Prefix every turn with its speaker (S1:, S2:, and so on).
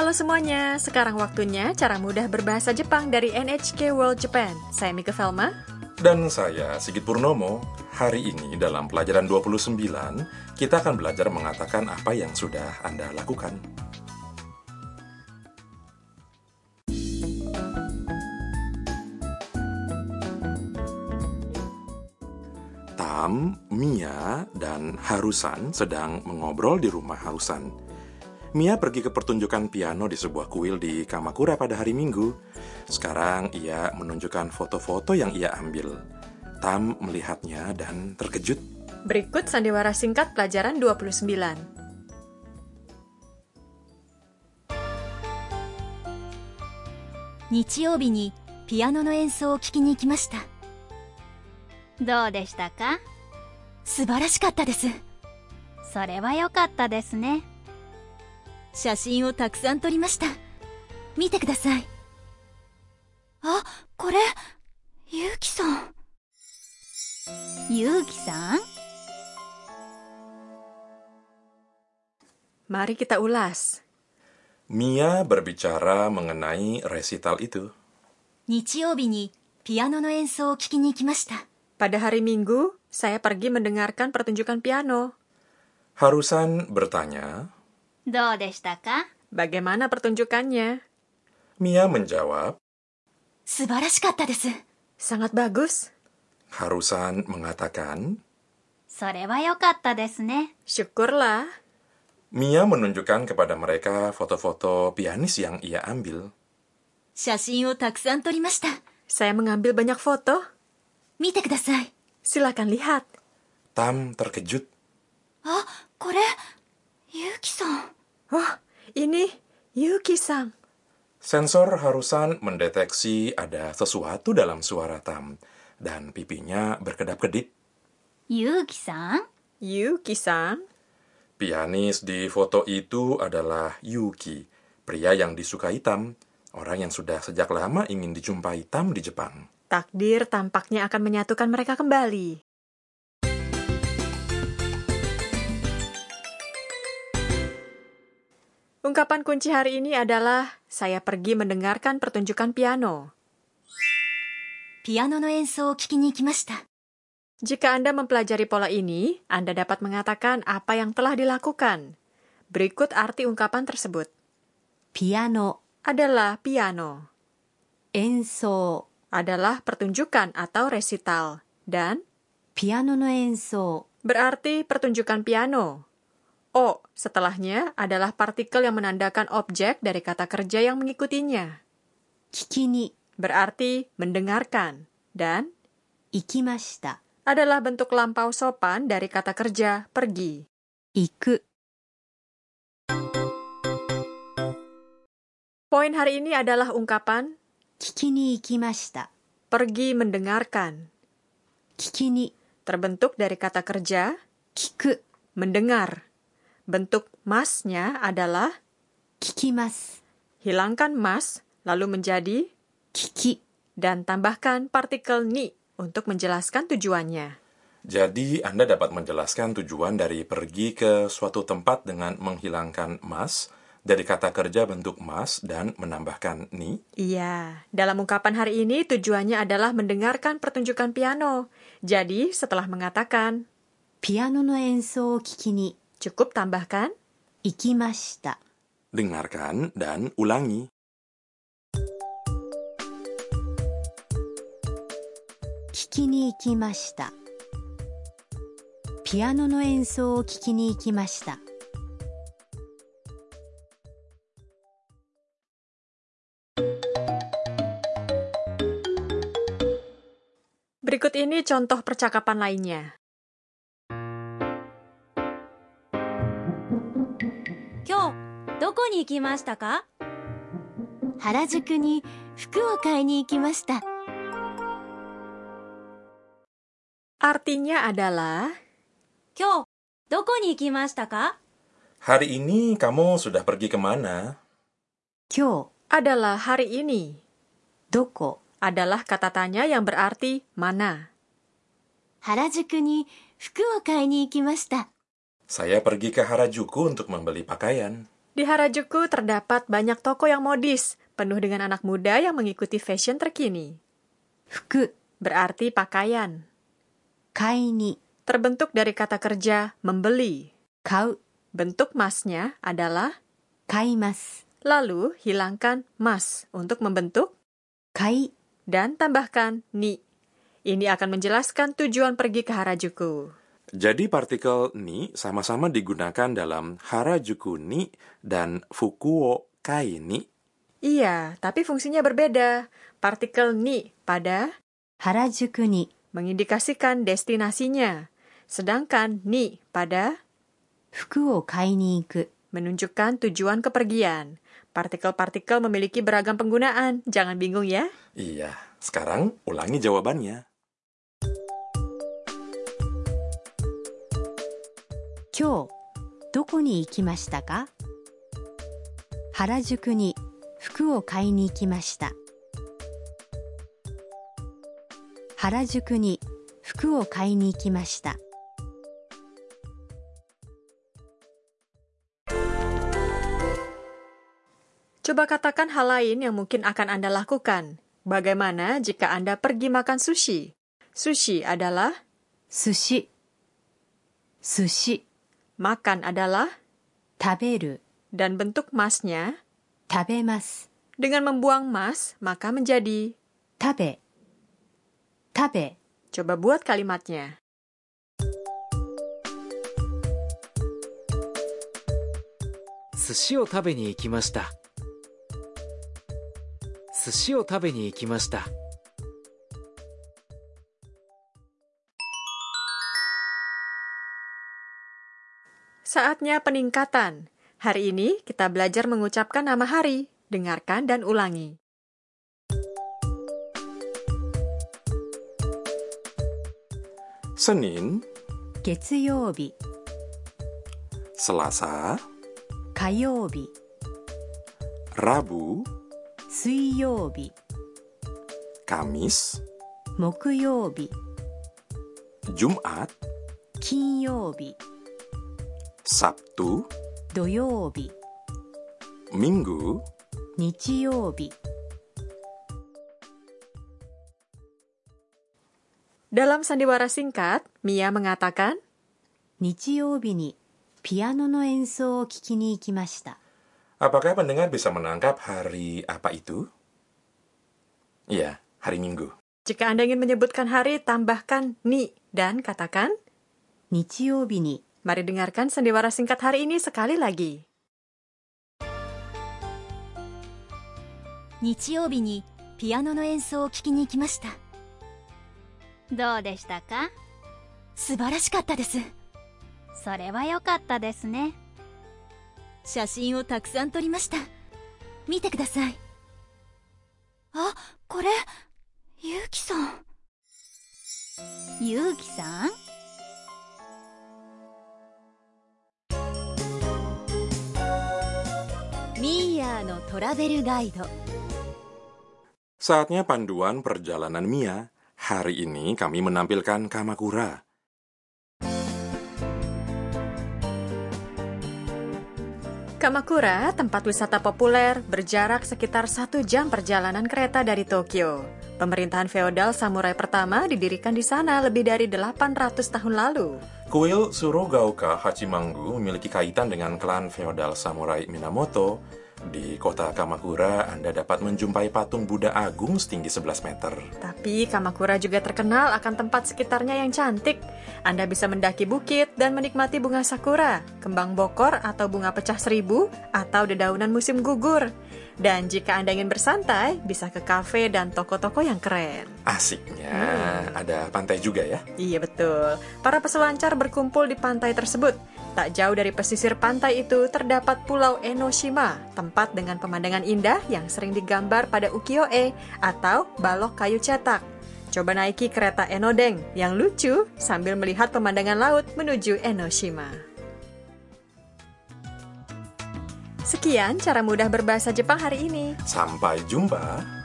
S1: Halo semuanya, sekarang waktunya cara mudah berbahasa Jepang dari NHK World Japan. Saya Mika Velma.
S2: Dan saya, Sigit Purnomo. Hari ini dalam pelajaran 29, kita akan belajar mengatakan apa yang sudah Anda lakukan. Tam, Mia, dan Harusan sedang mengobrol di rumah Harusan. Mia pergi ke pertunjukan piano di sebuah kuil di Kamakura pada hari Minggu. Sekarang ia menunjukkan foto-foto yang ia ambil. Tam melihatnya dan terkejut.
S1: Berikut sandiwara singkat pelajaran 29.
S3: 日曜日にピアノの演奏を聴きに行きました
S4: どうでしたか
S3: 素晴らしかったです
S4: それは良かったですね
S3: 写真をたくさん撮りました見てくださいあこれゆうきさん
S4: ゆうきさん
S1: Mari kita ulas.
S2: Mia berbicara mengenai resital itu.
S3: 日曜日にピアノの演奏を聴きに行きました
S1: Pada hari Minggu, saya pergi mendengarkan pertunjukan piano.
S2: Harusan bertanya.
S4: どうでしたか
S1: Bagaimana pertunjukannya?
S2: Mia menjawab.
S3: 素晴らしかったです
S1: Sangat bagus.
S2: Harusan mengatakan.
S4: それは良かったですね
S1: Syukurlah.
S2: Mia menunjukkan kepada mereka foto-foto pianis yang ia ambil.
S3: 写真をたくさん撮りました
S1: Saya mengambil banyak foto.
S3: 見てください
S1: Silakan lihat.
S2: Tam terkejut.
S3: あこれゆうきさん
S1: Oh, ini Yuki-san.
S2: Sensor harusan mendeteksi ada sesuatu dalam suara Tam dan pipinya berkedap-kedip.
S4: Yuki-san?
S1: Yuki-san?
S2: Pianis di foto itu adalah Yuki, pria yang disukai Tam, orang yang sudah sejak lama ingin dijumpai Tam di Jepang.
S1: Takdir tampaknya akan menyatukan mereka kembali. Ungkapan kunci hari ini adalah saya pergi mendengarkan pertunjukan piano.
S3: Piano no enso o kiki ni ikimashita.
S1: Jika Anda mempelajari pola ini, Anda dapat mengatakan apa yang telah dilakukan. Berikut arti ungkapan tersebut.
S3: Piano
S1: adalah piano.
S3: Enso
S1: adalah pertunjukan atau resital dan
S3: piano no enso
S1: berarti pertunjukan piano. O setelahnya adalah partikel yang menandakan objek dari kata kerja yang mengikutinya.
S3: Kikini
S1: berarti mendengarkan dan
S3: ikimashita
S1: adalah bentuk lampau sopan dari kata kerja pergi.
S3: Iku.
S1: Poin hari ini adalah ungkapan
S3: kikini ikimashita.
S1: Pergi mendengarkan.
S3: Kikini
S1: terbentuk dari kata kerja
S3: kiku
S1: mendengar. Bentuk masnya adalah
S3: kikimas.
S1: Hilangkan mas lalu menjadi
S3: kiki
S1: dan tambahkan partikel ni untuk menjelaskan tujuannya.
S2: Jadi, Anda dapat menjelaskan tujuan dari pergi ke suatu tempat dengan menghilangkan mas dari kata kerja bentuk mas dan menambahkan ni.
S1: Iya, dalam ungkapan hari ini tujuannya adalah mendengarkan pertunjukan piano. Jadi, setelah mengatakan
S3: piano no enso kiki ni
S1: cukup tambahkan
S3: 行きました
S2: Dengarkan dan ulangi.
S3: 聞きに行きましたピアノの演奏を聞きに行きました
S1: Berikut ini contoh percakapan lainnya.
S3: に行きましたか原宿に服を買いに行きました
S1: Artinya adalah
S3: 今日どこに行きましたか
S2: Hari ini kamu sudah pergi kemana?
S3: 今
S1: adalah hari ini.
S3: 日どこ
S1: Adalah kata tanya yang berarti mana.
S3: 原宿に服を買いに行きました
S2: Saya pergi ke Harajuku untuk membeli pakaian.
S1: Di Harajuku terdapat banyak toko yang modis, penuh dengan anak muda yang mengikuti fashion terkini.
S3: Fuku
S1: berarti pakaian.
S3: Kaini
S1: terbentuk dari kata kerja membeli.
S3: Kau
S1: bentuk masnya adalah
S3: kaimas.
S1: Lalu hilangkan mas untuk membentuk
S3: kai
S1: dan tambahkan ni. Ini akan menjelaskan tujuan pergi ke Harajuku.
S2: Jadi partikel ni sama-sama digunakan dalam Harajuku ni dan Fukuokai ni.
S1: Iya, tapi fungsinya berbeda. Partikel ni pada
S3: Harajuku ni
S1: mengindikasikan destinasinya, sedangkan ni pada
S3: Fukuokai ni iku
S1: menunjukkan tujuan kepergian. Partikel-partikel memiliki beragam penggunaan. Jangan bingung ya.
S2: Iya, sekarang ulangi jawabannya.
S3: 今日どこに行きましたか原宿に服を買いに行きました原宿に服を買いに行きました
S1: Coba katakan hal lain yang mungkin akan Anda lakukan. Bagaimana jika Anda pergi makan sushi? Sushi adalah
S3: 寿司寿司
S1: makan adalah
S3: 食べる
S1: dan bentuk masnya
S3: 食べます
S1: dengan membuang mas maka menjadi
S3: 食べ食べ
S1: coba buat kalimatnya.
S5: 寿司を食べに行きまし
S1: Saatnya peningkatan. Hari ini kita belajar mengucapkan nama hari. Dengarkan dan ulangi.
S2: Senin,
S3: 月曜日
S2: Selasa,
S3: 火曜日
S2: Rabu,
S3: 水曜日
S2: Kamis,
S3: 木曜日
S2: Jumat,
S3: 金曜日
S2: Sabtu,
S3: 土曜日
S2: Minggu,
S3: 日曜日
S1: Dalam sandiwara singkat, Mia mengatakan,
S3: 日曜日にピアノの演奏を聴きに行きました
S2: Apakah pendengar bisa menangkap hari apa itu? Iya, hari Minggu.
S1: jika Anda ingin menyebutkan hari, tambahkan ni dan katakan,
S3: 日曜日に
S1: mari dengarkan sandiwara singkat hari ini sekali lagi.
S3: 日曜日にピアノの演奏を聴きに行きました
S4: どうでしたか
S3: 素晴らしかったです
S4: それは良かったですね。
S3: 写真をたくさん撮りました見てくださいあこれゆうきさん
S4: ゆうきさん
S3: Travel Guide.
S2: Saatnya panduan perjalanan Mia. Hari ini kami menampilkan Kamakura.
S1: Kamakura, tempat wisata populer, berjarak sekitar satu jam perjalanan kereta dari Tokyo. Pemerintahan feodal samurai pertama didirikan di sana lebih dari 800 tahun lalu.
S2: Kuil Surugaoka Hachimangu memiliki kaitan dengan klan feodal samurai Minamoto di kota Kamakura, Anda dapat menjumpai patung Buddha Agung setinggi 11 meter.
S1: Tapi Kamakura juga terkenal akan tempat sekitarnya yang cantik. Anda bisa mendaki bukit dan menikmati bunga sakura, kembang bokor atau bunga pecah seribu, atau dedaunan musim gugur. Dan jika Anda ingin bersantai, bisa ke kafe dan toko-toko yang keren.
S2: Asiknya, ada pantai juga ya.
S1: Iya betul. Para peselancar berkumpul di pantai tersebut. Tak jauh dari pesisir pantai itu terdapat Pulau Enoshima, tempat dengan pemandangan indah yang sering digambar pada ukiyo-e atau balok kayu cetak. Coba naiki kereta Enodeng yang lucu sambil melihat pemandangan laut menuju Enoshima. Sekian cara mudah berbahasa Jepang hari ini.
S2: Sampai jumpa.